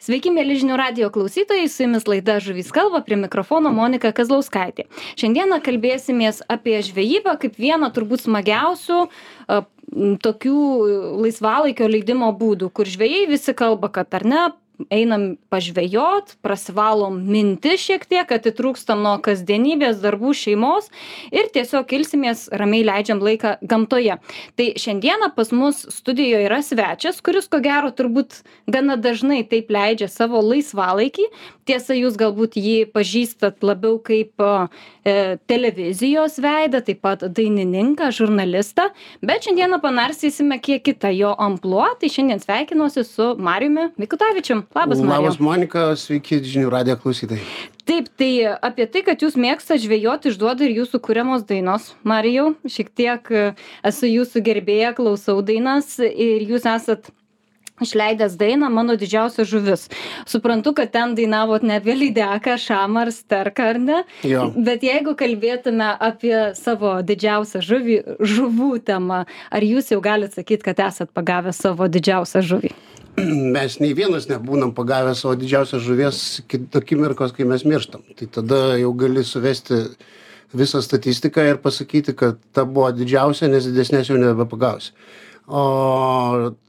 Sveiki, mėly žinių radio klausytojai, su jumis laida Žuvys kalba, prie mikrofono Monika Kazlauskaitė. Šiandieną kalbėsimės apie žvejybą kaip vieną turbūt smagiausių a, tokių laisvalaikio leidimo būdų, kur žvėjai visi kalba, kad ar ne, einam pažvejot prasivalom mintis šiek tiek atitrūkstam nuo kasdienybės darbų šeimos ir tiesiog ilsimės ramiai leidžiam laiką gamtoje. Tai šiandieną pas mus studijoj yra svečias kuris ko gero turbūt gana dažnai taip leidžia savo laisvalaikį. Tiesa jūs galbūt jį pažįstat labiau kaip televizijos veidą taip pat dainininką žurnalistą bet šiandieną panarstysime kiek kitą jo amplua tai šiandien sveikinuosi su marijumi mikutavičium Labas, Marija. Labas, Monika, sveiki žinių radijo klausytojai. Taip, tai apie tai, kad jūs mėgstate žvejoti, išduoda ir jūsų kuriamos dainos. Marijau, šiek tiek e, esu jūsų gerbėja, klausau dainas ir jūs esat išleidęs dainą mano didžiausia žuvis. Suprantu, kad ten dainavot ne apie lydeką, šamą ar sterką, ar ne? Jo. Bet jeigu kalbėtume apie savo didžiausią žuvį, žuvų temą, ar jūs jau galite sakyti, kad esat pagavę savo didžiausią žuvį? mes nei vienas nebūnam pagavę savo didžiausios žuvies iki akimirkos, kai mes mirštam. Tai tada jau gali suvesti visą statistiką ir pasakyti, kad ta buvo didžiausia, nes didesnės jau nebepagausi. O,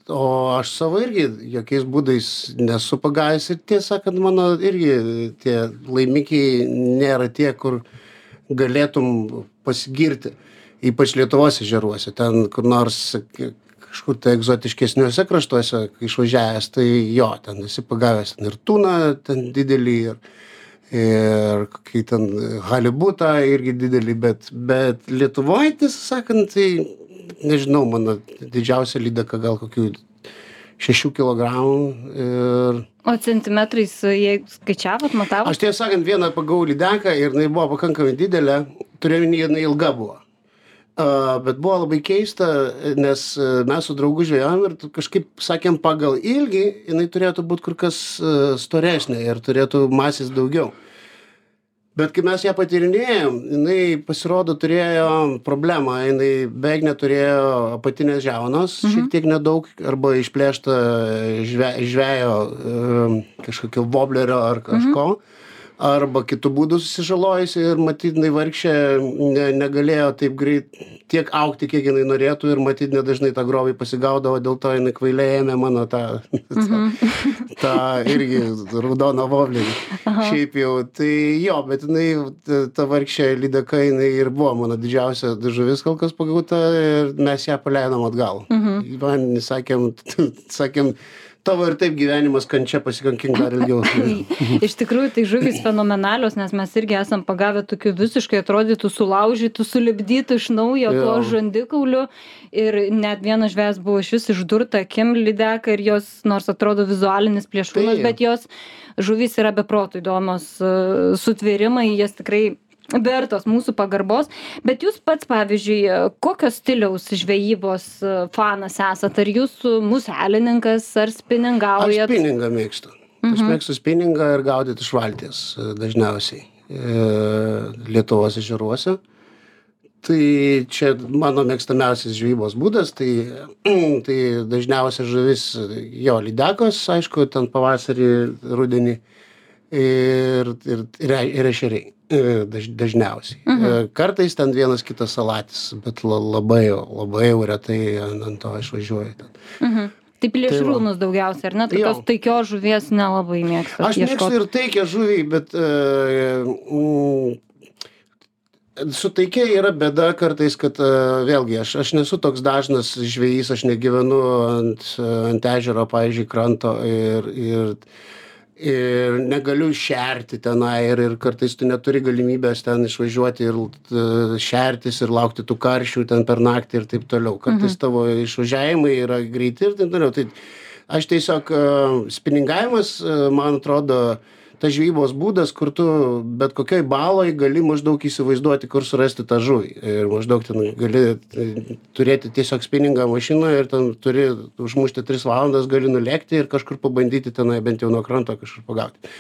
o aš savo irgi jokiais būdais nesu pagavęs ir tiesą sakant, mano irgi tie laimikiai nėra tie, kur galėtum pasigirti ypač Lietuvos ežeruose, ten kur nors kažkur tai egzotiškesniuose kraštuose išvažiavęs, tai jo, ten esi pagavęs ir tūną, ten didelį, ir, ir kai ten halibutą irgi didelį, bet, bet Lietuvoje, tiesą sakant, tai nežinau, mano didžiausia lydeka gal kokių 6 kg. Ir... O centimetrais, jei skaičiavot, matavot? Aš tiesą sakant, vieną pagavau lydeką ir jinai buvo pakankamai didelė, turėjau, jinai ilga buvo bet buvo labai keista, nes mes su draugu žvėjom ir kažkaip sakėm pagal ilgį, jinai turėtų būti kur kas storesnė ir turėtų masės daugiau. Bet kai mes ją patyrinėjom, jinai pasirodo turėjo problemą, jinai beveik neturėjo apatinės žiaunos, mhm. šiek tiek nedaug, arba išplėšta žve, žvejo kažkokio woblerio ar kažko. Mhm arba kitu būdu susižalojusi ir matyt jinai vargšė ne negalėjo taip greit tiek augti kiek jinai norėtų ir matyt nedažnai tą grobį pasigaudavo dėl to jinai kvailiai ėmė mano tą tą tą irgi raudoną voblerį šiaip jau tai jo bet jinai ta vargšė lydeka jinai ir buvo mano didžiausia žuvis kol kas pagauta ir mes ją paleidom atgal. Į vandenį sakėm sakėm tavo ir taip gyvenimas kančia pasikankink dar ilgiau. Iš tikrųjų, tai žuvys fenomenalios, nes mes irgi esam pagavę tokių visiškai atrodytų sulaužytų, sulibdytų iš naujo to žandikaulių. Ir net vienas žvėjas buvo iš vis išdurta akim lydeka ir jos, nors atrodo vizualinis plėšrūnas, tai. bet jos žuvys yra beprotų įdomios sutvėrimai, jas tikrai vertos mūsų pagarbos. Bet jūs pats pavyzdžiui kokio stiliaus žvejybos e, fanas esat? Ar jūs muselininkas ar spiningaujat aš spiningą mėgstu. Aš mhm. mėgstu spiningą ir gaudyt iš valties e, dažniausiai e, lietuvos ežeruose. Tai čia mano mėgstamiausias žvejybos būdas tai tai dažniausia žuvis jo lydekos aišku ten pavasarį rudenį ir ir ir ešeriai daž, dažniausiai. Mhm. Kartais ten vienas kitas salatis, bet la, labai, labai jau retai ant to išvažiuoju. Ten. Mhm. Tai plėšrūnus tai daugiausiai, ar ne? Tokios taikios žuvies nelabai mėgstu. Aš mėgstu ir taikią žuvį, bet uh, su taikia yra bėda kartais, kad uh, vėlgi aš, aš nesu toks dažnas žvėjys, aš negyvenu ant, ant ežero, pavyzdžiui, kranto ir, ir ir negaliu šerti tenai ir ir kartais tu neturi galimybės ten išvažiuoti ir e, šertis ir laukti tų karščių ten per naktį ir taip toliau kartais mhm. tavo išvažiavimai yra greiti ir taip toliau tai aš tiesiog e, spiningavimas e, man atrodo tas žvejybos būdas kur tu bet kokioj baloj gali maždaug įsivaizduoti kur surasti tą žuvį ir maždaug ten gali e, turėti tiesiog spiningą mašiną ir ten turi užmušti tris valandas gali nulėkti ir kažkur pabandyti tenai bent jau nuo kranto kažkur pagauti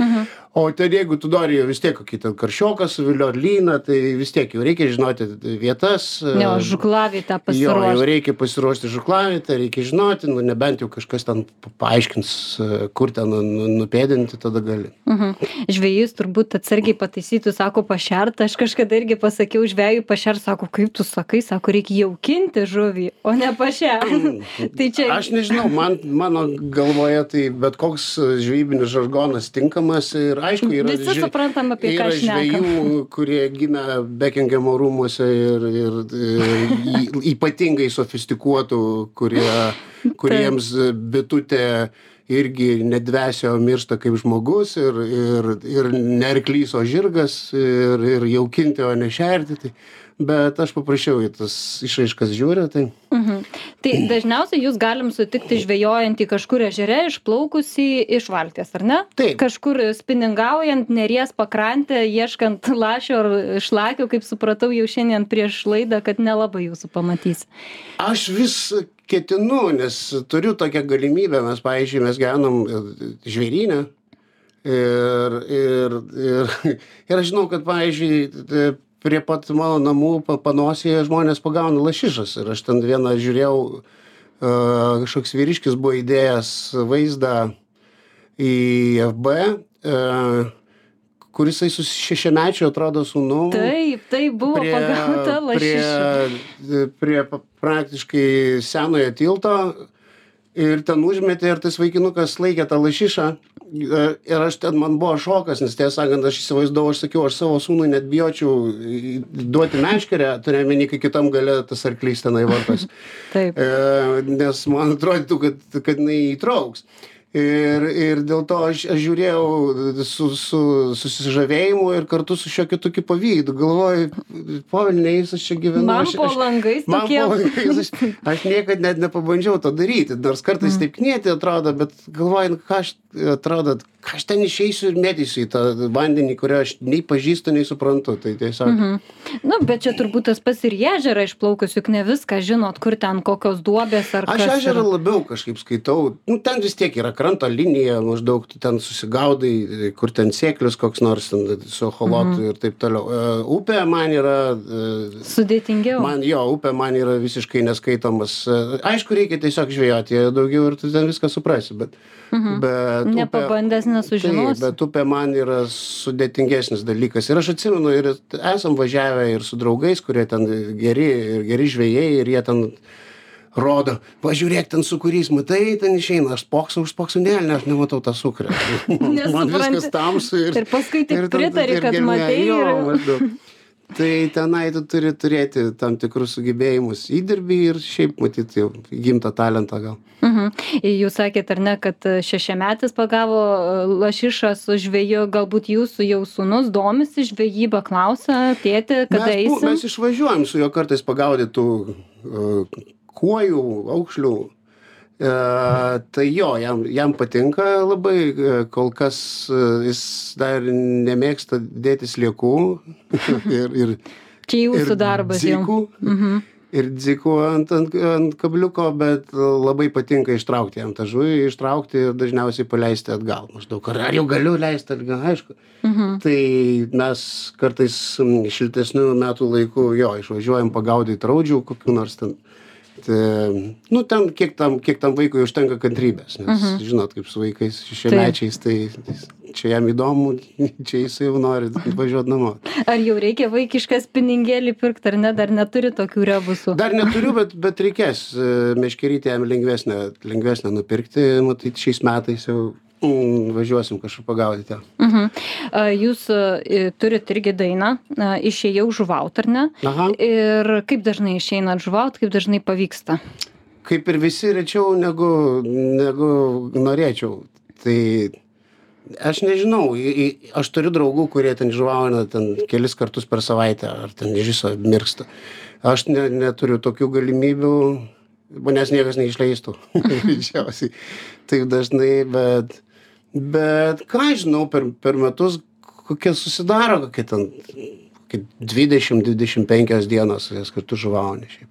o ten jeigu tu nori jau vis tiek kokį ten karšioką suviliot lyną tai vis tiek jau reikia žinoti vietas Ne, o žuklavietę Jo, jau reikia pasiruošti žuklavietę, reikia žinoti, nu, nebent jau kažkas ten pa- paaiškins, e, kur ten nu- nu- nupėdinti, tada gali. Mhm. Žvėjys turbūt atsargiai pataisytų, sako pašert, aš kažkada irgi pasakiau žvėjui pašert, sako, kaip tu sakai, sako, reikia jaukinti žuvį, o ne pašert. tai čia Aš nežinau, man, mano galvoje tai bet koks žvejybinis žargonas tinkamas ir aišku, yra, Visi žve- suprantam, apie yra žvejų, kurie gimė Bekingemo rūmuose ir, ir, ir ypatingai sofistikuotų, kurie, kuriems bitutė irgi nedvesio miršta kaip žmogus ir, ir, ir nerklys, o žirgas ir, ir jaukinti, o ne šerti. Tai, bet aš paprašiau į tas išraiškas žiūriu, tai Mhm. Tai dažniausiai jūs galim sutikti žvejojantį kažkur ežere, išplaukusį iš valties, ar ne? Taip. Kažkur spiningaujant, neries pakrantę, ieškant lašio ar šlakio, kaip supratau jau šiandien prieš laidą, kad nelabai jūsų pamatys. Aš vis ketinu, nes turiu tokią galimybę, mes, pavyzdžiui, mes gyvenam e, žvėrynę. Ir, ir, ir, ir aš žinau, kad, pavyzdžiui, e, prie pat mano namų pa- panosėje žmonės pagauna lašišas. Ir aš ten vieną žiūrėjau, e, kažkoks vyriškis buvo įdėjęs vaizdą į FB, kuris jisai su šešiamečiu atrodo sūnum Taip, tai buvo pagauta lašiša. prie, prie praktiškai senojo tilto ir ten užmetė ir tas vaikinukas laikė tą lašišą. E, Ir aš ten man buvo šokas, nes tiesą sakant, aš įsivaizdavau, aš sakiau, aš savo sūnui net bijočiau duoti meškerę, turėjau menį, kai kitam gale tas arklys tenai varpas. Taip. E, nes man atrodytų, kad, kad jinai įtrauks. Ir, ir dėl to aš, aš žiūrėjau su, su susižavėjimu ir kartu su šiokiu tokiu pavydu. Galvoju, povilniais aš čia gyvenu. Man aš, po aš, langais man po langais aš, aš niekad net nepabandžiau to daryti, nors kartais taip knieti atrodo, bet galvoju, nu, ką aš atrodo, ką aš ten išeisiu ir mėtysiu į tą vandenį, kurio aš nei pažįstu, nei suprantu. Tai tiesiog. Mhm. Nu, bet čia turbūt tas pas ir į ežerą išplaukus, juk ne viską žinot, kur ten kokios duobės ar Aš ežerą labiau kažkaip skaitau. Nu, ten vis tiek yra kranto linija, maždaug tu ten susigaudai, kur ten sėklius koks nors ten su holotu Mhm. ir taip toliau. E, Upė man yra. e, Sudėtingiau. Man jo, upė man yra visiškai neskaitomas. E, Aišku, reikia tiesiog žvejoti daugiau ir tu ten viską suprasi, bet... bet upė- Nepabandęs nesužinosi. Bet upė man yra sudėtingesnis dalykas. Ir aš atsimenu, ir esam važiavę ir su draugais, kurie ten geri, ir geri žvėjai, ir jie ten rodo, važiuok ten su kuriais, matai, ten išeina, aš spoksau, už spoksau, ne, ne, aš nematau tą sukrę. man viskas tamsu ir... Ir paskui tik ten- pritari, kad matei jo, maždaug. Tai tenai tu turi turėti tam tikrus sugebėjimus įdirbį ir šiaip matyti jau gimtą talentą gal. Mhm. Jūs sakėt, ar ne, kad šešiametis pagavo e, lašišą su žvėju, galbūt jūsų jau sūnus domisi žvejybą, klausia, tėti, kada mes, eisim. mes išvažiuojam su juo kartais pagaudytų uh, kuojų, aukšlių. E, tai jo, jam, jam patinka labai, e, kol kas e, jis dar nemėgsta dėti sliekų ir, ir, Čia jūsų darbas dzikų, Mhm. ir dzikų ant, ant, ant kabliuko, bet labai patinka ištraukti jam tą žuvį, ištraukti ir dažniausiai paleisti atgal. Maždaug, ar, ar jau galiu leisti atgal, aišku. Mhm. Tai mes kartais šiltesnių metų laikų jo išvažiuojam pagaudyti raudžių kokių nors ten. Tai, nu, ten kiek tam, kiek tam vaikui užtenka kantrybės, nes Mhm. žinot, kaip su vaikais šešiamečiais, tai čia jam įdomu, čia jis jau nori važiuoti namo. Ar jau reikia vaikišką spiningėlį pirkti, ar ne, dar neturi tokių rebusų? Dar neturiu, bet, bet reikės e, meškerytę jam lengvesnę, lengvesnę nupirkti, matai, šiais metais jau važiuosim kažkur pagaudyti. Mhm. Jūs e, turit irgi dainą, a, išėjau žuvaut, ar ne? Aha. Ir kaip dažnai išeinat žuvaut, kaip dažnai pavyksta? kaip ir visi rečiau negu, negu norėčiau. Tai aš nežinau, aš turiu draugų, kurie ten žuvauna ten kelis kartus per savaitę, ar ten iš viso mirksta. Aš ne, neturiu tokių galimybių, manęs niekas neišleistų. Taip dažnai, bet, bet ką aš žinau per per metus kokie susidaro kokie ten kokie dvidešim dvidešim penkios dienos jas kartu žuvauni šiaip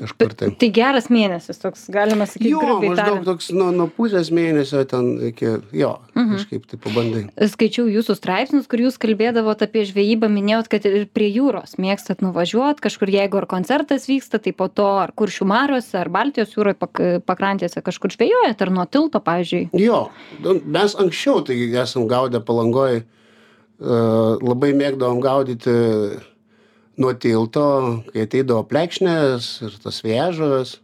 kažkur tai. Tai geras mėnesis, toks galima sakyti, jo maždaug toks nuo nuo pusės mėnesio ten iki jo kažkaip tai pabandai. Skaičiau jūsų straipsnius, kur jūs kalbėdavot apie žvejybą, minėjot, kad ir prie jūros mėgstat nuvažiuot, kažkur jeigu ar koncertas vyksta, tai po to ar kuršių mariuose, ar Baltijos jūroje pak, pakrantėse kažkur žvejojat, ar nuo tilto, pavyzdžiui. Jo, nu, mes anksčiau tai esam gaudę palangoj, uh, labai mėgdavom gaudyti nuo tilto, kai ateidavo plekšnės ir tas vėžas.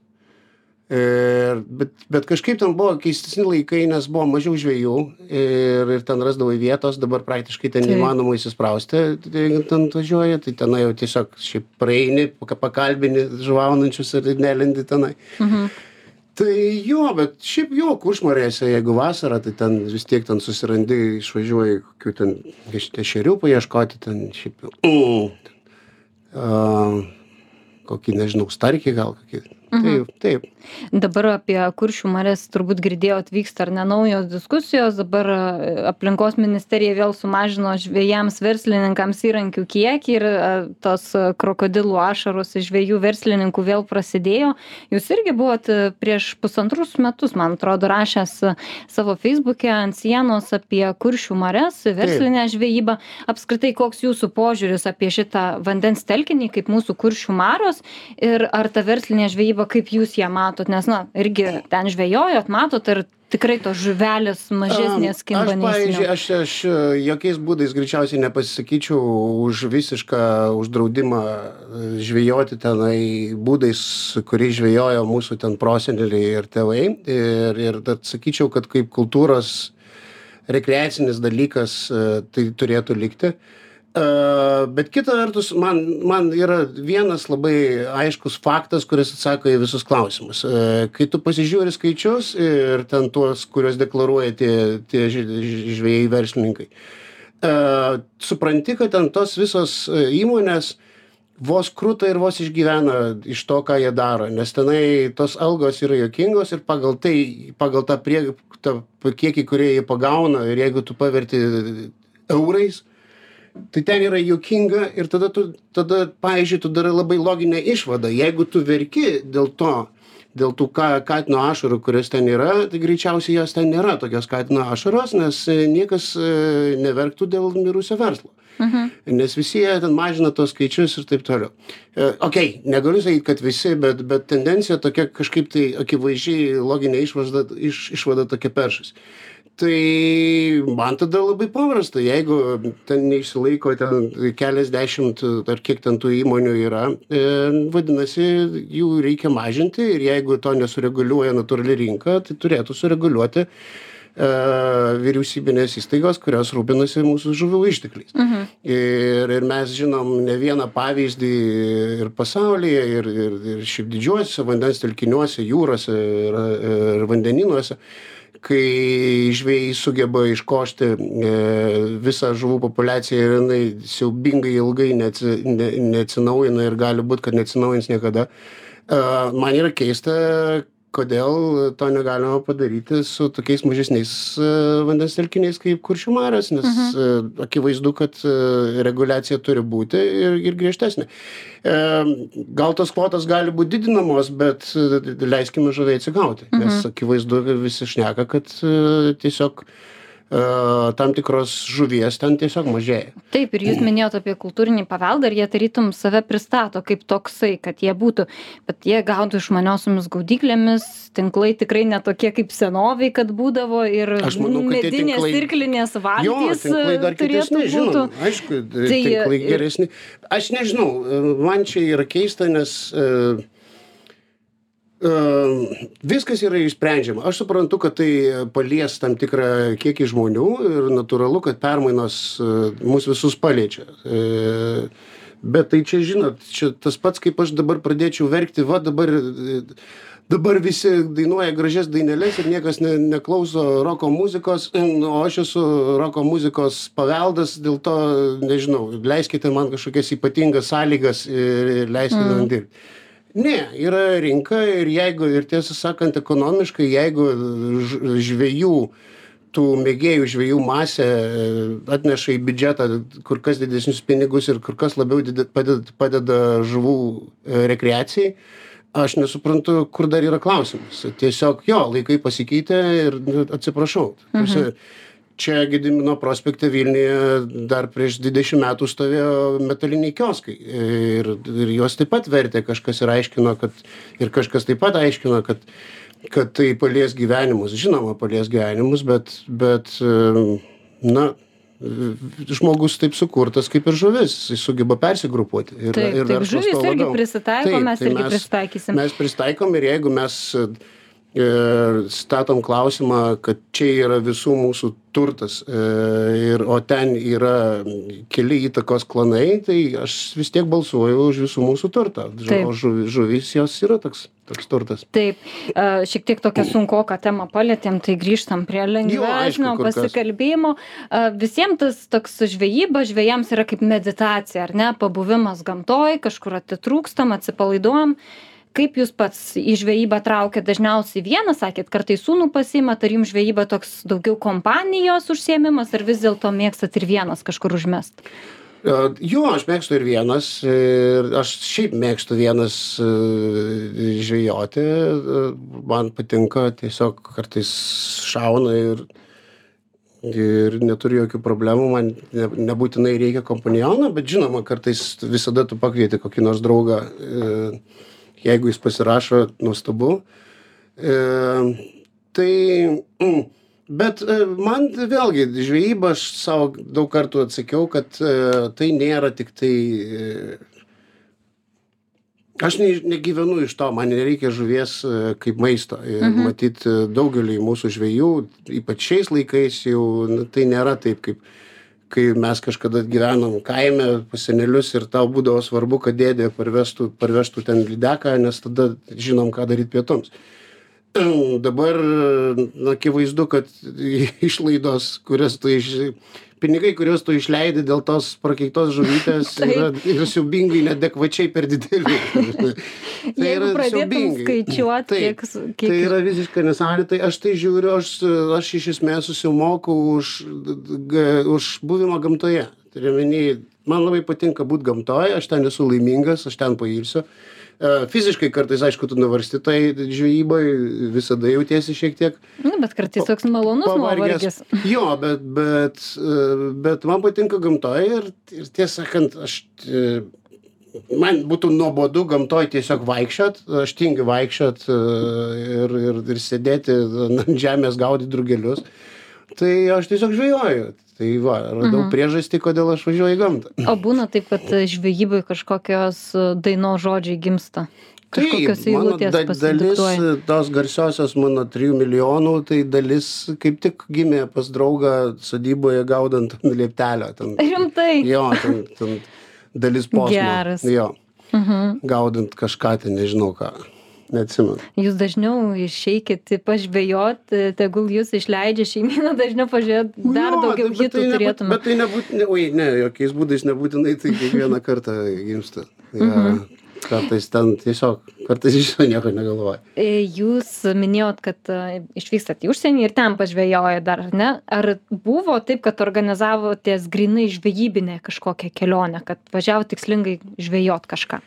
Ir, bet, bet kažkaip ten buvo keistesni laikai, nes buvo mažiau žvėjų ir, ir ten rasdavai vietos, dabar praktiškai ten Taip. neįmanoma įsisprausti, tai jeigu ten važiuoja, tai tenai jau tiesiog šiaip praeini, paka- pakalbini žvaunančius ir nelendi tenai. Tai jo, bet šiaip jo, kuršmarėse, jeigu vasara, tai ten vis tiek ten susirandi, išvažiuoji kokių ten ešerių paieškoti, ten šiaip jau. Mm, uh, kokį, nežinau, starkį gal kokį. Taip, taip. Dabar apie kuršių marias turbūt girdėjot vyksta ar ne naujos diskusijos, dabar e, aplinkos ministerija vėl sumažino žvėjams verslininkams įrankių kiekį ir e, tos e, krokodilų ašaros iš žvėjų verslininkų vėl prasidėjo. Jūs irgi buvot prieš pusantrus metus, man atrodo, rašęs savo feisbuke ant sienos apie kuršių marias, verslinę žvejybą. Apskritai, koks jūsų požiūris apie šitą vandens telkinį, kaip mūsų kuršių maros ir ar ta verslinė žvejyba, kaip jūs ją matot, nes, na, irgi ten žvejojot, matot ir tikrai tos žuvelės mažesnės kimba Aš, pavyzdžiui, aš, aš jokiais būdais greičiausiai nepasisakyčiau už visišką uždraudimą e, žvejoti tenai būdais, kuriais žvejojo mūsų ten proseneliai ir tėvai. Ir, ir tad sakyčiau, kad kaip kultūros rekreacinis dalykas e, tai turėtų likti. E, Bet kita vertus, man, man yra vienas labai aiškus faktas, kuris atsako į visus klausimus. Kai tu pasižiūri skaičius ir ten tuos, kuriuos deklaruoja tie, tie žvėjai verslininkai, e, supranti, kad ten tos visos įmonės vos kruta ir vos išgyvena iš to, ką jie daro, nes tenai tos algos yra jokingos ir pagal tai, pagal tą, prie, tą kiekį, kurį jie pagauna ir jeigu tu paverti eurais, tai ten yra juokinga ir tada tu, tada, pavyzdžiui, tu darai labai loginę išvadą. Jeigu tu verki dėl to, dėl tų ka, katino ašarų, kurios ten yra, tai greičiausiai jos ten nėra tokios katino ašaros, nes e, niekas e, neverktų dėl mirusio verslo. Mhm. Nes visi jie ten mažina tos skaičius ir taip toliau. E, ok, negaliu sakyti, kad visi, bet, bet tendencija tokia kažkaip tai akivaizdžiai loginė išvada, iš, išvada tokia peršas. Tai man tada labai paprasta, jeigu ten neišsilaiko ten keliasdešimt ar kiek ten tų įmonių yra, e, vadinasi, jų reikia mažinti ir jeigu to nesureguliuoja natūrali rinka, tai turėtų sureguliuoti e, vyriausybinės įstaigos, kurios rūpinasi mūsų žuvų ištekliais. Ir, ir mes žinom ne vieną pavyzdį ir pasaulyje, ir, ir, ir šiaip didžiuosiuose vandens telkiniuose, jūrose ir, ir vandeninuose, kai žvėjai sugeba iškošti e, visą žuvų populiaciją ir jinai siaubingai ilgai neatsi, ne, neatsinaujina ir gali būti, kad neatsinaujins niekada. E, man yra keista, kodėl to negalima padaryti su tokiais mažesniais e, vandens telkiniais kaip kuršių marios, nes e, akivaizdu, kad e, reguliacija turi būti ir, ir griežtesnė. Gal tos kvotos gali būti didinamos, bet leiskime žuviai atsigauti, nes akivaizdu, kad visi šneka, kad tiesiog tam tikros žuvies ten tiesiog mažėja. Taip, ir jūs minėjote apie kultūrinį paveldą ir jie tarytum save pristato kaip toksai, kad jie būtų, bet jie gaudo išmaniosiomis gaudyklėmis, tinklai tikrai netokie kaip senoviai, kad būdavo ir Aš manau, medinės tinklai- irklinės Jo, valtys tinklai dar turėtų kitesni, būti. žinoma. Aišku, Tai, tinklai e, geresni. Aš nežinau, e, man čia yra keista, nes uh, viskas yra išsprendžiama. Aš suprantu, kad tai palies tam tikrą kiekį žmonių ir natūralu, kad permainos uh, mus visus paliečia. Uh, Bet tai čia, žinot, čia tas pats, kaip aš dabar pradėčiau verkti, va dabar, e, dabar visi dainuoja gražias dainelės ir niekas ne, neklauso roko muzikos, o aš esu roko muzikos paveldas, dėl to, nežinau, leiskite man kažkokias ypatingas sąlygas ir, leiskite mm. man dirbti. Ne, yra rinka ir jeigu, ir tiesą sakant, ekonomiškai, jeigu ž- žvejų tų mėgėjų žvejų masė e, atneša į biudžetą kur kas didesnius pinigus ir kur kas labiau didi padeda padeda žuvų e, rekreacijai aš nesuprantu kur dar yra klausimas. Tiesiog jo laikai pasikeitė ir nu, atsiprašau. Ta prasme, čia gedimino prospekte vilniuje dar prieš dvidešim metų stovėjo metaliniai kioskai ir ir juos taip pat vertė kažkas ir aiškino kad ir kažkas taip pat aiškino kad kad tai palies gyvenimus žinoma palies gyvenimus bet bet na žmogus taip sukurtas kaip ir žuvis jisai sugeba persigrupuoti ir ir verslas tuo labiau. Taip, mes tai prisitaikysim. mes pristaikom ir jeigu mes e, statom klausimą kad čia yra visų mūsų turtas e, ir o ten yra keli įtakos klanai tai aš vis tiek balsuoju už visų mūsų turtą o žuvi žuvys jos yra toks toks turtas Taip, e, šiek tiek tokią sunkoką temą palėtėm, tai grįžtam prie lengvesnio aišku, kur kas. pasikalbėjimo. Visiems tas toks žvejyba, žvėjams yra kaip meditacija, ar ne, pabuvimas gamtoj, kažkur atitrūkstam, atsipalaiduojam. Kaip jūs pats į žvejybą traukiat dažniausiai vienas, sakėt, kartais sūnų pasiimat, ar jums žvejyba toks daugiau kompanijos užsiemimas, ar vis dėlto mėgstat ir vienas kažkur užmest? E, Jo, aš mėgstu ir vienas, ir aš šiaip mėgstu vienas e, žvejoti, e, man patinka, tiesiog kartais šauna ir, ir neturiu jokių problemų, man ne, nebūtinai reikia kompaniono, bet žinoma, kartais visada tu pakvieti kokį nors draugą, e, jeigu jis pasirašo, nuostabu. E, tai, mm, bet e, man vėlgi žvejyba, aš savo daug kartų atsakiau, kad e, tai nėra tik tai... E, aš ne, negyvenu iš to, man nereikia žuvies e, kaip maisto. Ir mhm. matyt, daugeliui mūsų žvejų, ypač šiais laikais, jau nu, tai nėra taip, kaip kai mes kažkada gyvenom kaime pas senelius ir tau būdavo svarbu, kad dėdė parvežtų, parvežtų ten lydeką, nes tada žinom, ką daryti pietums. Dabar na, akivaizdu, kad išlaidos, kurias tu iš, pinigai, kuriuos tu išleidi dėl tos prakeiktos žuvytės, yra, yra siubingai nedekvačiai per dideli. Tai Jeigu pradėtum skaičiuot, Taip. kiek su- kiek- Tai yra visiškai nesąmonė. Tai aš tai žiūriu, aš, aš iš esmės susimoku už, už buvimą gamtoje. Tai meni, man labai patinka būti gamtoje, aš ten esu laimingas, aš ten pailsiu. E, Fiziškai kartais, aišku, tu nuvarsti tai žvejybai, visada jautiesi šiek tiek Nu, bet kartais toks malonus nuovargis. Jo, bet, bet, e, bet man patinka gamtoje ir, ir tiesą sakant, aš, e, man būtų nuobodu gamtoje tiesiog vaikščiot, aš tingiu vaikščiot e, ir, ir, ir sėdėti ant žemės gaudyti drugelius. Tai aš tiesiog žvejoju. Tai va, radau mhm. priežastį, kodėl aš važiuoju į gamtą. O būna taip, kad žvejybai kažkokios daino žodžiai gimsta. Kažkokios Taip, eilutės da- dalis pasidiktuoja. tos garsiosios mano 3 milijonų, tai dalis kaip tik gimė pas draugą sodyboje gaudant ant lieptelio. Ten, Rimtai. jo, ten, ten dalis posmo. Geras. Jo, Mhm. gaudant kažką, tai nežinau ką. Neatsimenu. Jūs dažniau išeikit pažvejot, tegul jūs išleidžia šeimyną dažniau pažiūrėt, dar Jo, daugiau bet hitų tai turėtume. Bet tai nebūtinai, oi, ne, jokiais būdais nebūtinai tai kiekvieną kartą gimsta. Ja, Mhm. Kartais ten tiesiog, kartais iš viso nieko negalvoja. E, Jūs minėjot, kad e, išvykstat į užsienį ir ten pažvejoja dar, ar ne? Ar buvo taip, kad organizavotės grinai žvejybinę kažkokią kelionę, kad važiavo tikslingai žvejot kažką?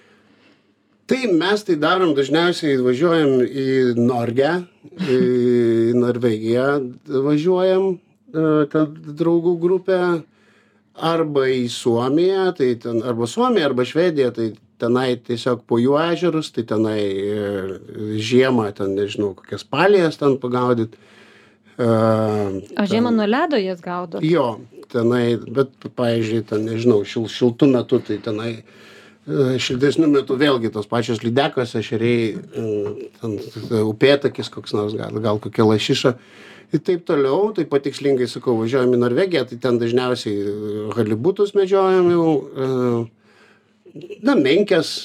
Tai mes tai darom dažniausiai važiuojam į Norgę, į Norvegiją važiuojam, e, ten draugų grupė, arba į Suomiją, tai ten arba Suomija, arba Švedija, tai tenai tiesiog po jų ežerus, tai tenai e, žiemą, ten nežinau, kokias palijas ten pagaudyti. O žiemą nuo ledo jas gaudo? Jo, tenai, bet, pavyzdžiui, ten, nežinau, šil, šiltų metų, tai tenai šiltesnių metų vėlgi tos pačios lydekos, ešeriai, e, ten e, upėtakis koks nors, gal, gal kokia lašiša. Ir taip toliau, tai patikslingai sakau, važiuojam į Norvegiją, tai ten dažniausiai e, halibutus medžiojam jau, na, menkės,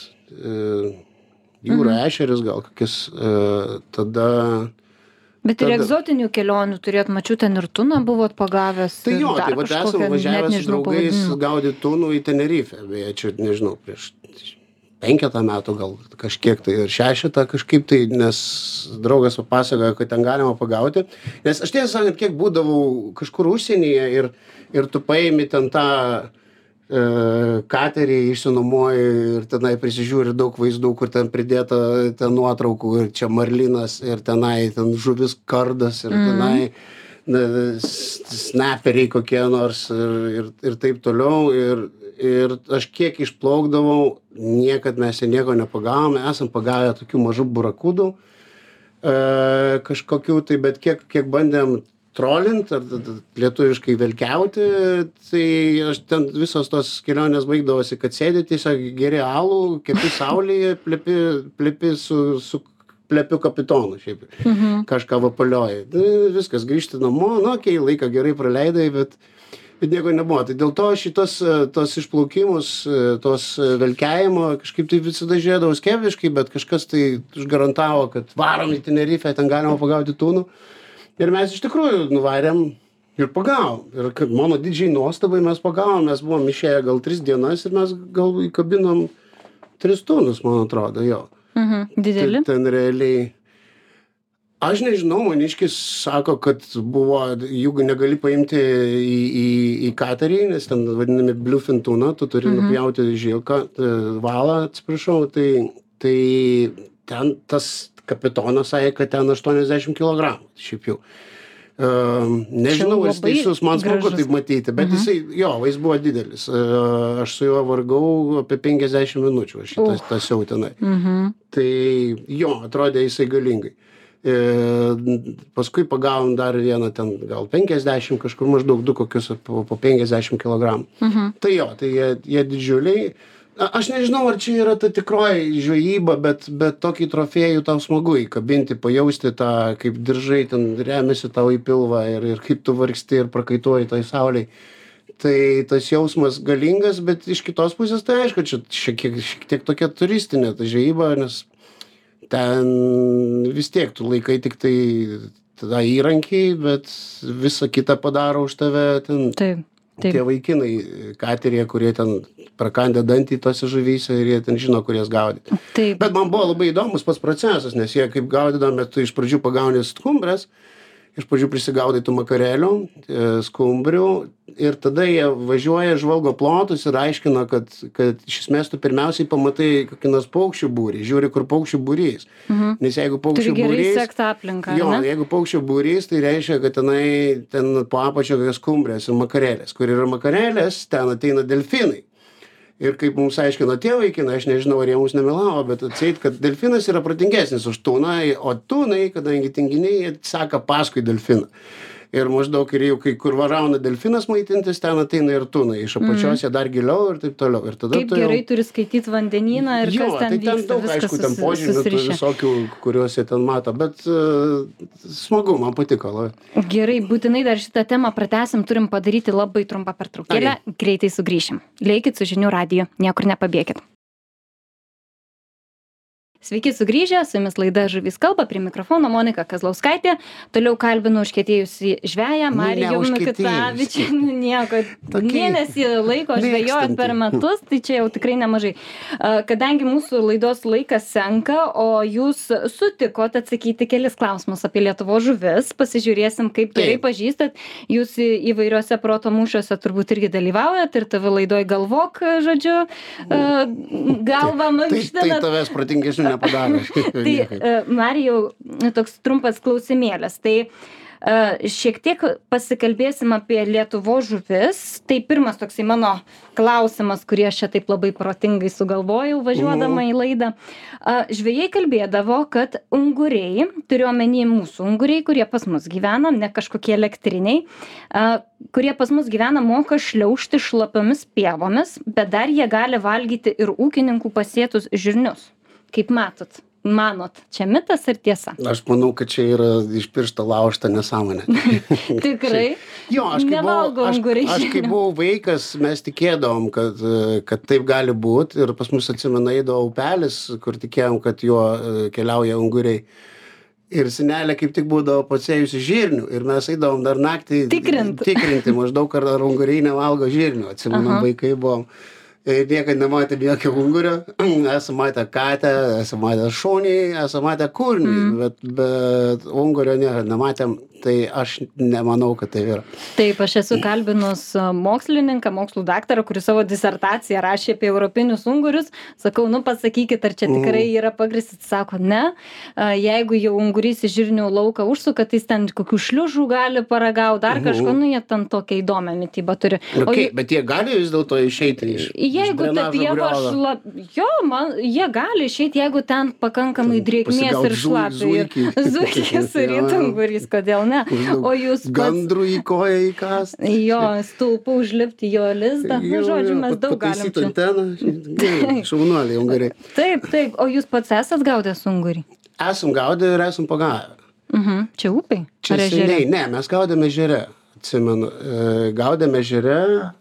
jūra ešeris gal kokias, tada... Bet ir tada- egzotinių kelionių turėt, mačiau, ten ir tuną buvot pagavęs. Tai jo, tai vat kažkokią, esam net važiavę su draugais gaudyti tunų į Tenerifę, beje, čia nežinau, prieš penketą metų gal kažkiek tai ir šešetą kažkaip tai nes draugas papasakojo kad ten galima pagauti nes aš tiesą sakant kiek būdavau kažkur užsienyje ir ir tu paimi ten tą e, katerį išsinuomoji ir tenai prisižiūri daug vaizdų kur ten pridėta ten nuotraukų ir čia marlinas ir tenai ten žuvis kardas ir tenai na, snaperiai kokie nors ir, ir, ir taip toliau. Ir, ir aš kiek išplaukdavau, niekad mes ten nieko nepagavome, esam pagavę tokių mažų burakudų e, kažkokių, tai bet kiek, kiek bandėm trolint ar lietuviškai velkiauti, tai aš ten visos tos kelionės baigdavosi, kad sėdi tiesiog geri alų, kepi saulėje, plepi, plepi su, su plepiu kapitonu šiaip kažką vapalioji. Nu, viskas, grįžti namo, nu, okei, laiką gerai praleidai, bet, bet nieko nebuvo. Tai dėl to šitos e, tos išplaukimus, tos e, velkiajimo kažkaip tai visada žiūrėdavau skeptiškai, bet kažkas tai užgarantavo, kad varom į Tenerifę, ten galima pagauti tūnų. Ir mes iš tikrųjų nuvarėm ir pagavom. Ir kad mano didžiai nuostabai mes pagavom, mes buvom išėję gal tris dienas ir mes gal įkabinom tris tūnus, man atrodo, jo. Mhm. Dideli. Ten, realiai. Aš nežinau, maniškis sako, kad buvo, jų negali paimti į, į, į katerį, nes ten vadinami bluefin tuna, tu turi mhm. nupjauti žilką, e, valą, atsiprašau, tai, tai ten tas kapitonas sakė, kad ten 80 kg. Šiaip jau. Uh, nežinau, ar teisus, man smagu taip matyti, bet jisai, jo, jis buvo didelis. Uh, aš su juo vargau apie 50 minučių, aš šitą Uf. tasiau tenai. Mhm. Tai jo, atrodė jisai galingai. E, paskui pagavom dar vieną ten gal 50, kažkur maždaug du kokius po, po 50 kg. Mhm. Tai jo, tai jie, jie didžiuliai. A- Aš nežinau, ar čia yra ta tikroji žvejyba, bet, bet tokį trofėjų tau smagu įkabinti, pajausti tą, kaip diržai ten remiasi tau į pilvą ir, ir kaip tu vargsti ir prakaituoji tai sauliai. Tai tas jausmas galingas, bet iš kitos pusės tai aišku, čia šiek tiek, šiek tiek tokia turistinė ta žvejyba, nes ten vis tiek tu laikai tik tai tą įrankį, bet visą kitą padaro už tave ten. Tie vaikinai kateryje, kurie ten prakandė dantį tose žuvyse ir jie ten žino, kur jas gaudyti. Taip. Bet man buvo labai įdomus pats procesas, nes jie kaip gaudydami, tu iš pradžių pagauni skumbrės, iš pradžių prisigaudai tų makarelių, e, skumbrių ir tada jie važiuoja, žvalgo plotus ir aiškina, kad, kad iš esmės tu pirmiausiai pamatai kokį nors paukščių būrį, žiūri, kur paukščių būrys. Mhm. Nes jeigu paukščių būrys... aplinką. Jo, ne? jeigu paukščio būrys, tai reiškia, kad tenai ten po apačio kokios skumbrės ir makarelės. Kur yra makarelės, ten ateina delfinai. Ir kaip mums aiškino tie vaikinai, aš nežinau, ar jie mums nemelavo, bet atseit, kad delfinas yra protingesnis už tūną, o tūnai, kadangi tinginiai, jie seka paskui delfiną. Ir maždaug ir jau kai kur varauna delfinas maitintis, ten ateina ir tūnai. Iš apačios jie dar giliau ir taip toliau. Ir tada Kaip tu jau- gerai turi skaityti vandenyną ir jo, kas ten tai ten vyksta. daug, aišku, ten požymių tų visokių, kuriuos jie ten mato, bet uh, smagu, man patiko labai. Gerai, būtinai dar šitą temą pratesim, turim padaryti labai trumpą pertraukėlę, greitai sugrįšim. Leikit su žinių radiju, niekur nepabėgit. Sveiki sugrįžę, su jumis laida Žuvys kalba, prie mikrofono Monika Kazlauskaitė. Toliau kalbinu užkėtėjusi žvėją Nu, Marijų neužkietėjus. Mikutavičių. Nieko, Tokį mėnesį laiko žvėjojot per metus, tai čia jau tikrai nemažai. Kadangi mūsų laidos laikas senka, o jūs sutikot atsakyti kelis klausimus apie Lietuvo žuvis, pasižiūrėsim, kaip gerai pažįstat. Jūs įvairiuose proto mūšiuose turbūt irgi dalyvaujat ir tavo laidoj galvok, žodžiu, galvą Tai, tai mankštinat. tavęs protingesnių nepadaro. Tai, Niekaip. e, Marijau, toks trumpas klausimėlis. Tai e, šiek tiek pasikalbėsim apie Lietuvo žuvis. Tai pirmas toksai mano klausimas, kurį aš čia taip labai protingai sugalvojau važiuodama į laidą. A, Žvėjai kalbėdavo, kad unguriai, turiuomenį mūsų unguriai, kurie pas mus gyvena, ne kažkokie elektriniai, kurie pas mus gyvena, moka šliaužti šlapiomis pievomis, bet dar jie gali valgyti ir ūkininkų pasėtus žirnius. Kaip matot? Manot, čia mitas ar tiesa? Aš manau, kad čia yra iš piršto laužta nesąmonė. Tikrai. Jo, aš kai, buvau, aš, aš kai buvau vaikas, mes tikėdavom, kad, kad taip gali būti ir pas mus atsimenai eidavo upelis, kur tikėjom, kad juo e, keliauja unguriai. Ir senelė kaip tik būdavo pasėjusi žirnių ir mes eidavom dar naktį Tikrint. tikrinti maždaug, ar, ar unguriai nevalgo žirnių. Atsimenu, vaikai buvom. Ir niekad nematėm jokio ungurio esam matę katę esam matę šunį esam matę kurmį bet bet ungurio ne nematėm tai aš nemanau kad tai yra. Taip aš esu kalbinus mokslininką mokslų daktarą kuris savo disertaciją rašė apie europinius ungurius. Sakau nu pasakykit ar čia tikrai yra pagrįsta sako ne. Jeigu jau ungurys į žirnių lauką užsuka tai jis ten kokių šliužų gali paragaut dar kažko. Nu jie ten tokią įdomią mitybą turi. O okei jų- bet jie gali vis dėlto išeiti iš Jeigu ta pieva griovio? šla... Jo, man, jie gali išeiti, jeigu ten pakankamai drėgmės ir šlapia. Zuikis ir įtungurys, kodėl ne? Maždaug O jūs gandrų į koją įkast Jo, stulpų užlipti jo lizdą. Nu, žodžiu, mes daug galim. pataisyt čia- anteną šaunuoliai ungariai Taip, taip. O jūs pats esat gaudęs ungurį? esam gaudę ir esam pagavę Mhm. Čia upiai? Čia seniai, ne, mes gaudėme žere, atsimenu, e, gaudėme žere,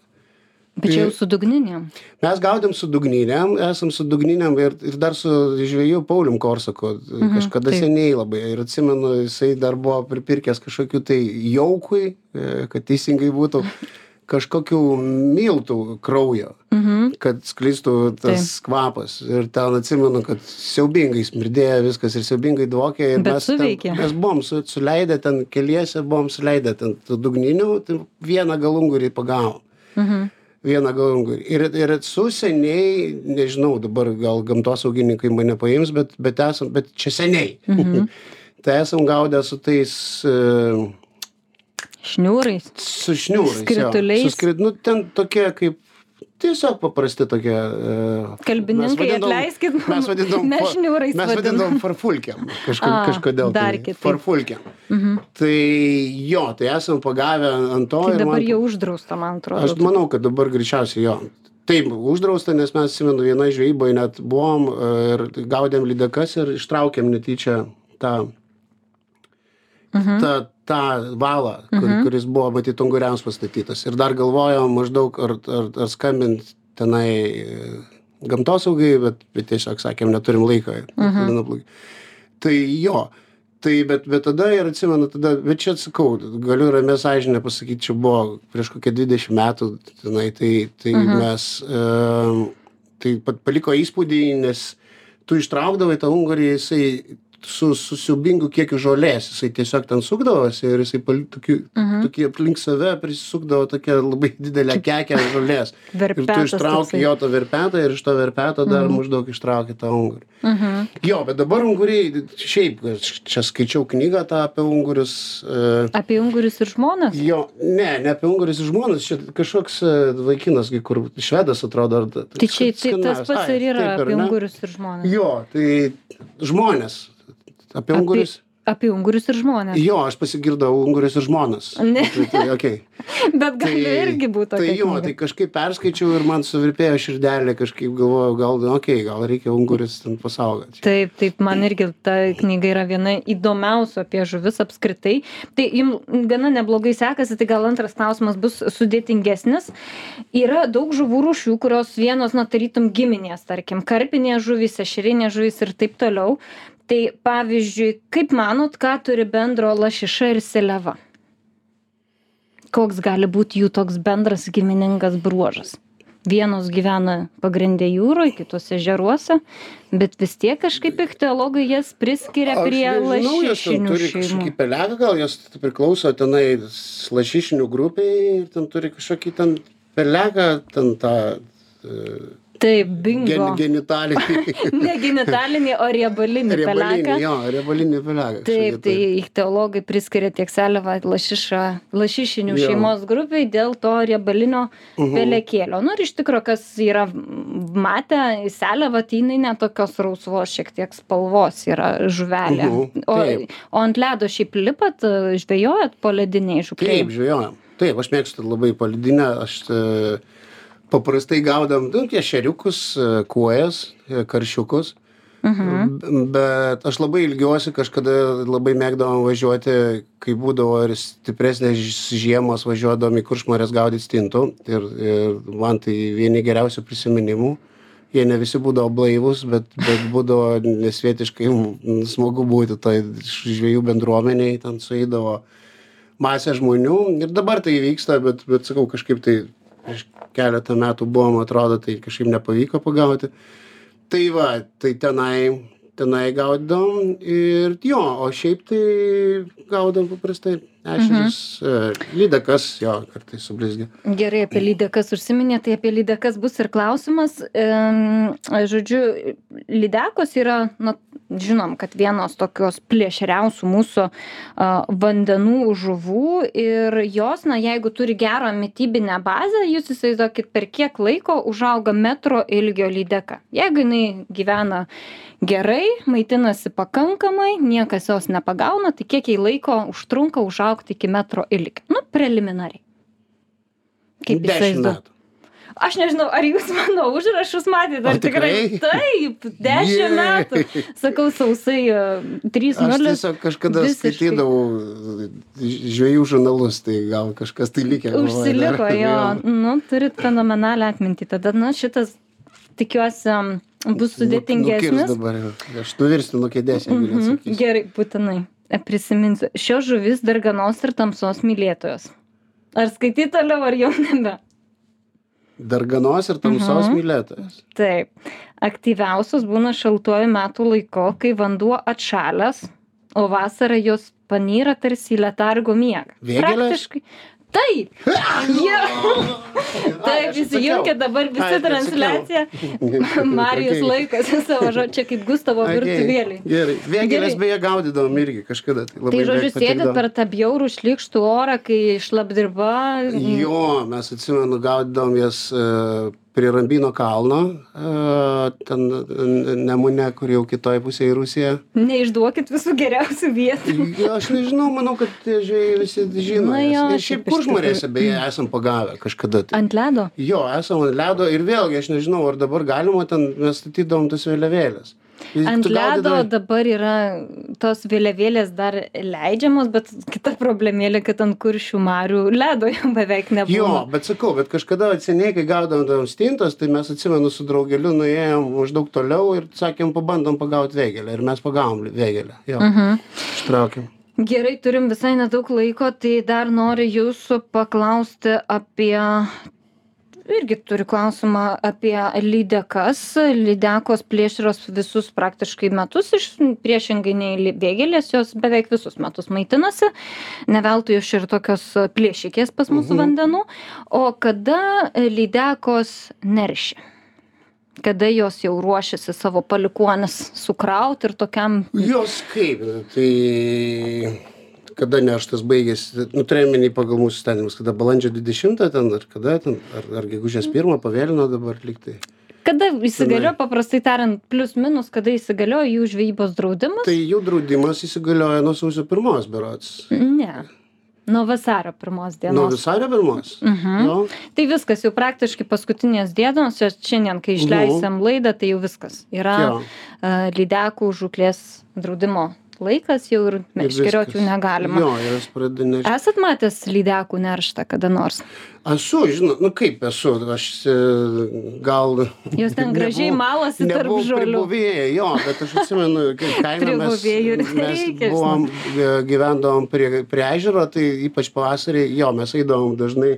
Bet čia jau su dugninėm. mes gaudėm su dugninėm, esam su dugninėm ir, ir dar su žvėjų Paulium Korsaku, kažkada taip. seniai labai. Ir atsimenu, jisai dar buvo pripirkęs kažkokiu tai jaukui, e, kad teisingai būtų, kažkokių miltų kraujo, Mhm. kad sklistų tas kvapas. Ir ten atsimenu, kad siaubingai smirdėjo viskas ir siaubingai dvokė. Ir mes, ten, mes buvom su, suleidę ten keliese, buvom suleidę ten tų dugninių, tai vieną galungurį pagavom Mhm. Vieną galungurį. Ir, ir su seniai, nežinau, dabar gal gamtosaugininkai mane paims, bet, bet, esam, bet čia seniai. Mhm. tai esam gaudę su tais, e, Šniūrais. su šniūrais. jo. Su skrit, nu, ten tokie kaip, tiesiog paprasti tokie. e, Kalbininkai, atleiskit, Mes vadindavom, mes šniūrais Mes vadinam. farfulkiam. Kažko, A, kažkodėl. dar tai, kitaip. Farfulkiam. Mhm. Tai jo, tai esam pagavę ant to. Tai dabar man- jau uždrausta, man atrodo. Aš manau, kad dabar greičiausiai jo. Taip, uždrausta, nes mes, atsimenu, vienoje žvejyboje net buvom e, ir gaudėm lydekas ir ištraukėm netyčia tą, Mhm. tą, tą valą, kur, kuris buvo matyti unguriams pastatytas. Ir dar galvojom maždaug, ar, ar, ar skambint tenai e, gamtosaugai, bet, bet tiesiog sakėm, neturim laiko. ir tada nuplaukė. Tai jo. Tai bet, bet tada ir atsimenu, tada, bet čia atsakau, galiu ramė sąžinę pasakyti, čia buvo prieš kokią 20 metų, tenai, tai, tai mes, e, tai paliko įspūdį, nes tu ištraukdavai tą ungurį, jisai su, su siubingu kiekiu žolės, jisai tiesiog ten sukdavosi ir jisai pali, tokiu, tokie aplink save prisisukdavo tokia labai didelė kekė žolės. ir tu ištrauki jo tą verpetą ir iš to verpeto dar maždaug ištrauki tą ungurį. Mhm. Jo, bet dabar unguriai, šiaip, čia skaičiau knygą tą apie ungurius. E, Apie ungurius ir žmonas? jo, ne, ne apie ungurius ir žmonės, čia kažkoks e, vaikinas, kai kur švedas atrodo. Ar, Tai čia tai tas pats ir yra apie ungurius ir žmonas. Jo, tai žmonės. Apie ungurius. Apie ungurius ir žmonės. Jo, aš pasigirdau ungurius ir žmonas. Ne. Tai, tai, okay. Bet gali irgi būti Tai jo, knyga. tai kažkaip perskaičiau ir man suvirpėjo širdelė, kažkaip galvojau, gal, okei, okay, gal reikia ungurius ten pasaugoti. Taip, taip, man irgi ta knyga yra viena įdomiausių apie žuvis apskritai. Tai jums gana neblogai sekasi, tai gal antras klausimas bus sudėtingesnis. Yra daug žuvų rūšių, kurios vienos, na, tarytum giminės, tarkim, karpinės žuvys, ešerinės žuvys ir taip toliau. Tai pavyzdžiui, kaip manot, ką turi bendro lašiša ir seleva? Koks gali būti jų toks bendras giminingas bruožas? Vienos gyvena pagrindė jūroje, kitos ežeruose, bet vis tiek kažkaip ichtiologai jas priskiria Aš prie nežinau, lašišinių turi kažkokį peleką, gal jos priklauso tenai lašišinių grupiai ir ten turi kažkokį ten peleką, ten tą e, Taip, bingo. gen, genitalinį. Ne genitalinį, o riebalinį peleką. jo, riebalinį peleką. Taip, kažkokį tai ichtiologai priskiria tiek lašišą, lašišinių Jo. šeimos grupiai dėl to riebalinio Mhm. pelekėlio. Nu ir iš tikrųjų, kas yra matę, selevą, tai jinai netokios rausvos, šiek tiek spalvos yra žuvelė. Mhm, O, taip. o ant ledo šiaip lipat, žvejojat po lediniai župliai. Taip, žvejojam. Taip, aš mėgstu labai palidinę, aš e, paprastai gaudam, nu, tie šeriukus, e, kuojas, karšiukus. Mhm. Bet aš labai ilgiuosi, kažkada labai mėgdavom važiuoti, kai būdavo ir stipresnės žiemos, važiuodavom į kuršmarės gaudyti stintų. Ir, ir man tai vieni geriausių prisiminimų. Jie ne visi būdavo blaivus, bet, bet būdavo nesvietiškai smagu būti toj žvėjų bendruomeniai, ten sueidavo masė žmonių. Ir dabar tai vyksta, bet, bet sakau, kažkaip tai prieš keletą metų buvom, atrodo, tai kažkaip nepavyko pagauti. Tai va, tai tenai, tenai gaudom ir jo, o šiaip tai gaudom paprastai ešerius, mhm. lydekas, jo, kartais sublizgia. Gerai, apie lydekas užsiminė, tai apie lydekas bus ir klausimas. Žodžiu, lydekos yra, na, žinom, kad vienos tokios plėšriausių mūsų vandenų žuvų ir jos, na, jeigu turi gerą mytybinę bazę, jūs įsivaizduokit, per kiek laiko užauga metro ilgio lydeka. Jeigu jinai gyvena gerai, maitinasi pakankamai, niekas jos nepagauna, tai kiek jai laiko užtrunka užaugti iki metro ilgio. Nu, preliminariai. Kaip įsivaizduojate? Aš nežinau, ar jūs mano užrašus matėte, ar tikrai? tikrai taip, dešimt yeah. metų. Sakau, sausai 3-0. Aš tiesiog kažkada visiškai. skaitydavau žvėjų žurnalus, tai gal kažkas tai likė. Užsiliko, galvoje, jo. nu, turit fenomenalią atmintį. Tada, na, šitas, tikiuosi, bus sudėtingesnis. Nu, dabar, aš nuvirsiu nuo kėdės. Mm -hmm. Gerai, būtinai. Prisiminsiu. Šios žuvis darganos ir tamsos mylėtojos. Ar skaityti toliau, ar jau nebe? Darganos ir tamsos mhm. mylėtojas. Taip. Aktyviausios būna šaltuoju metų laiku, kai vanduo atšalęs, o vasarą jos panyra tarsi į letargo miegą. Vėgelės? Praktiškai. Taip. Taip, įsijunkit dabar visi transliaciją. Marijus okay. laikosi savo žodžiu, čia kaip Gustavo okay. virtuvėlį. Gerai. Vėgelės beje gaudydavom irgi kažkada. Tai, tai žodžiu, sėdėt per tą bjaurų šlikštų orą, kai šlapdirba. Jo, mes atsimenu, gaudydavom jas uh, prie Rambino kalno, uh, ten Nemune, kur jau kitoje pusėje Rusija. Neišduokit visų geriausių vietų. Aš nežinau, manau, kad žvėjai visi žino. Jo, ir šiaip kuršmarėse beje esam pagavę kažkada. Tai. Ant ledo? Jo, esam ant ledo ir vėlgi aš nežinau, ar dabar galima ten, mes statydavom tas vėliavėlės. Ant ledo dabar yra tos vėliavėlės dar leidžiamos, bet kita problemėlė, kad ant kuršių marių ledo jau beveik nebuvo. Jo, bet sakau, bet kažkada seniai, kai gaudavom stintos, tai mes atsimenu su draugeliu, nuėjom maždaug toliau ir sakėm, pabandom pagauti vėgelę. Ir mes pagavom vėgelę. Jo, uh mhm. -huh. ištraukėm. Gerai, turim visai nedaug laiko, tai dar noriu jūsų paklausti apie irgi turiu klausimą apie lydekas lydekos plėšrios visus praktiškai metus iš priešingai nei vėgėlės jos beveik visus metus maitinasi. Ne veltui jos čia ir tokios plėšikės pas mus mhm. vandenų. O kada lydekos neršia? Kada jos jau ruošiasi savo palikuonis sukraut ir tokiam jos kaip? Tai kada nerštas baigėsi nu turiu omeny pagal mūsų įstatymus kada balandžio dvidešimtą ten ar kada ten ar ar gegužės pirmą pavėlino dabar lyg tai kada įsigaliojo paprastai tariant plius minus kada įsigaliojo jų žvejybos draudimas tai jų draudimas įsigalioja nuo sausio pirmos berods ne Nuo vasario pirmos dienos. Nuo vasario pirmos. Uh mhm. -huh. no. Tai viskas, jau praktiškai paskutinės dienos, šiandien, kai išleisėm no. laidą, tai jau viskas. Yra uh, lydekų žuklės draudimo laikas jau ir meškeriot jų negalima. Jo, jos pradeda neršti. Esat matęs lydekų nerštą kada nors? Esu, žinau, nu kaip esu, aš e, gal... Jos ten gražiai malasi tarp žolių. Nebuvėjai, jo, bet aš atsimenu, kai kaime mes, mes buvom, e, gyvendavom prie, prie ežero, tai ypač pavasarį, jo, mes eidavom dažnai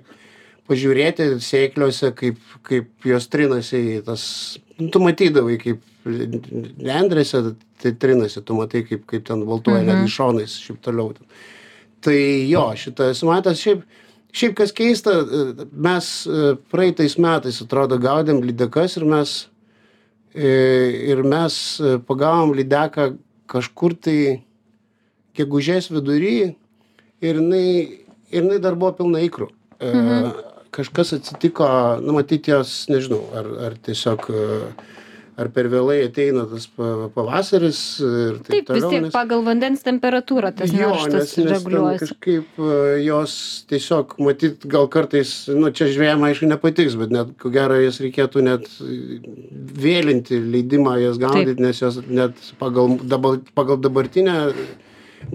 pažiūrėti sėkliuose, kaip, kaip jos trinasi į tas, nu, tu matydavai, kaip nendrėse tai trinasi, tu matai, kaip, kaip ten voltuoja mhm. netgi šonais, šiaip toliau. Tai jo, šitą esu matęs, šiaip, šiaip kas keista, mes e, praeitais metais, atrodo, gaudėm lydekas ir mes, e, ir mes e, pagavom lydeką kažkur tai gegužės vidury ir jinai, ir jinai dar buvo pilna įkrų. Mhm. Kažkas atsitiko, nu matyti jos, nežinau, ar, ar tiesiog uh, ar per vėlai ateina tas pavasaris ir taip, taip toliau. Taip, vis tiek nes... pagal vandens temperatūrą tas jo, nes, nes. Kažkaip e, jos tiesiog, matyt, gal kartais, nu čia žvėjam aišku nepatiks, bet net ko gero jas reikėtų net vėlinti leidimą jas gaudyti, nes jos net pagal, dabar, pagal dabartinę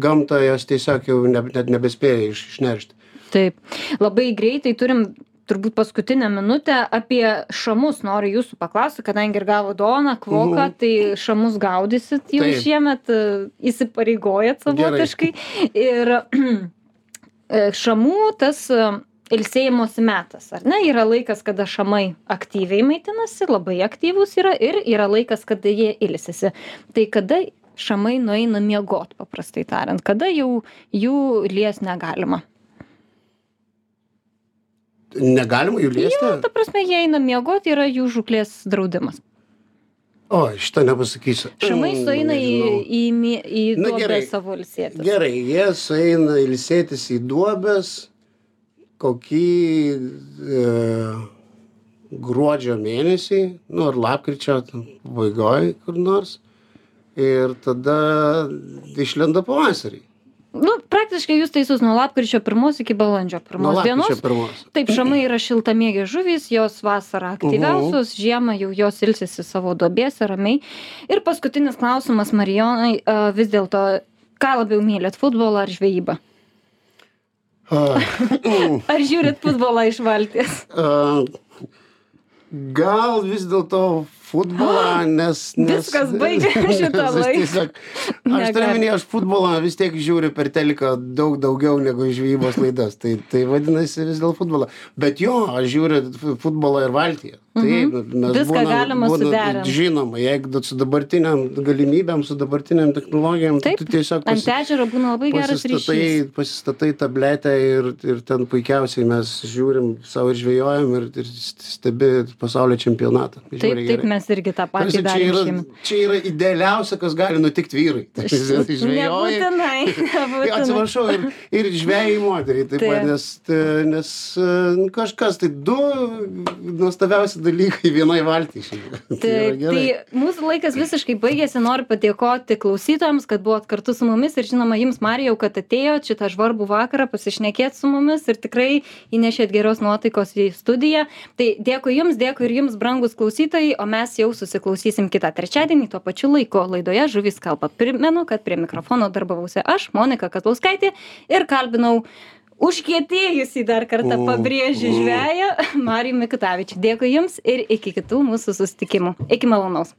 gamtą jos tiesiog jau ne, net nebespėja iš, išneršti. Taip, labai greitai turim turbūt paskutinę minutę apie šamus noriu jūsų paklausti kadangi ir gavot dovaną kvoką mhm. tai šamus gaudysit jau šiemet e, įsipareigojat savotiškai. Ir e, šamų tas e, ilsėjimosi metas ar ne? Yra laikas kada šamai aktyviai maitinasi labai aktyvūs yra ir yra laikas kada jie ilsisi. Tai kada šamai nueina miegot paprastai tariant? Kada jau jų liest negalima Negalima jų liesti? ta prasme jie eina miegot yra jų žūklės draudimas O, šitą nepasakysiu. šamai Mm, sueina į nežinau. į į Na, duobę gerai. savo ilsėtis Gerai, jie sueina ilsėtis į duobes kokį e, gruodžio mėnesį, nu ar lapkričio pabaigoj kur nors. Ir tada išlenda pavasarį. Nu praktiškai jūs teisus nuo lapkričio pirmos iki balandžio Nuo pirmos lapkričio dienos. pirmos. taip šamai yra šiltamėgės žuvys jos vasarą aktyviausios žiemą jau jos ilsisi savo duobėse ramiai. Ir paskutinis klausimas marijonai vis dėlto ką labiau mylit futbolą ar žvejybą? Ar žiūrit futbolą iš valties? Gal vis dėlto futbolą, nes... nes Viskas baigė šitą nes aš turiu aš futbolą vis tiek žiūriu per teliką daug daugiau negu žvejybos laidas. Tai, tai vadinasi vis dėl futbolo. Bet jo, aš žiūriu futbolą ir valtyje. Taip, mes Mhm. Viską galima suderint. Žinoma, jeigu su dabartiniam galimybėm, su dabartiniam technologijom, tai taip tu tiesiog ant ežero būna labai geras ryšys pasistatai tabletę ir, ir ten puikiausiai mes žiūrim savo ir žvejojam ir, ir stebi pasaulio čempionatą. taip Žiauriai taip gerai. Mes irgi tą patį Tarsi Čia darėm yra, šiemet čia yra idealiausia, kas gali nutikti vyrai. Žvejoji. nebūtinai nebūtinai Atsiprašau, ir, ir žvėjai moteriai, taip pat, nes, nes e, nu, kažkas, tai du nuostabiausi dalykai vienai valtį. Taip, tai mūsų laikas visiškai baigėsi. Noriu padėkoti klausytojams, kad buvot kartu su mumis ir žinoma jums, Marijau, kad atėjot šitą žvarbų vakarą pasišnekėti su mumis ir tikrai įnešėt geros nuotaikos į studiją. Tai dėkui jums, dėkui ir jums, brangus klausytojai, o mes jau susiklausysim kitą trečiadienį tuo pačiu laiku laidoje Žuvis kalba. Primenu, kad prie mikrofono darbavausi aš, Monika Katlauskaitė ir kalbinau užkietėjusį dar kartą pabrėžiu žveją Marijų Mikutavičių. Dėkui Jums ir iki kitų mūsų susitikimų. Iki malonaus.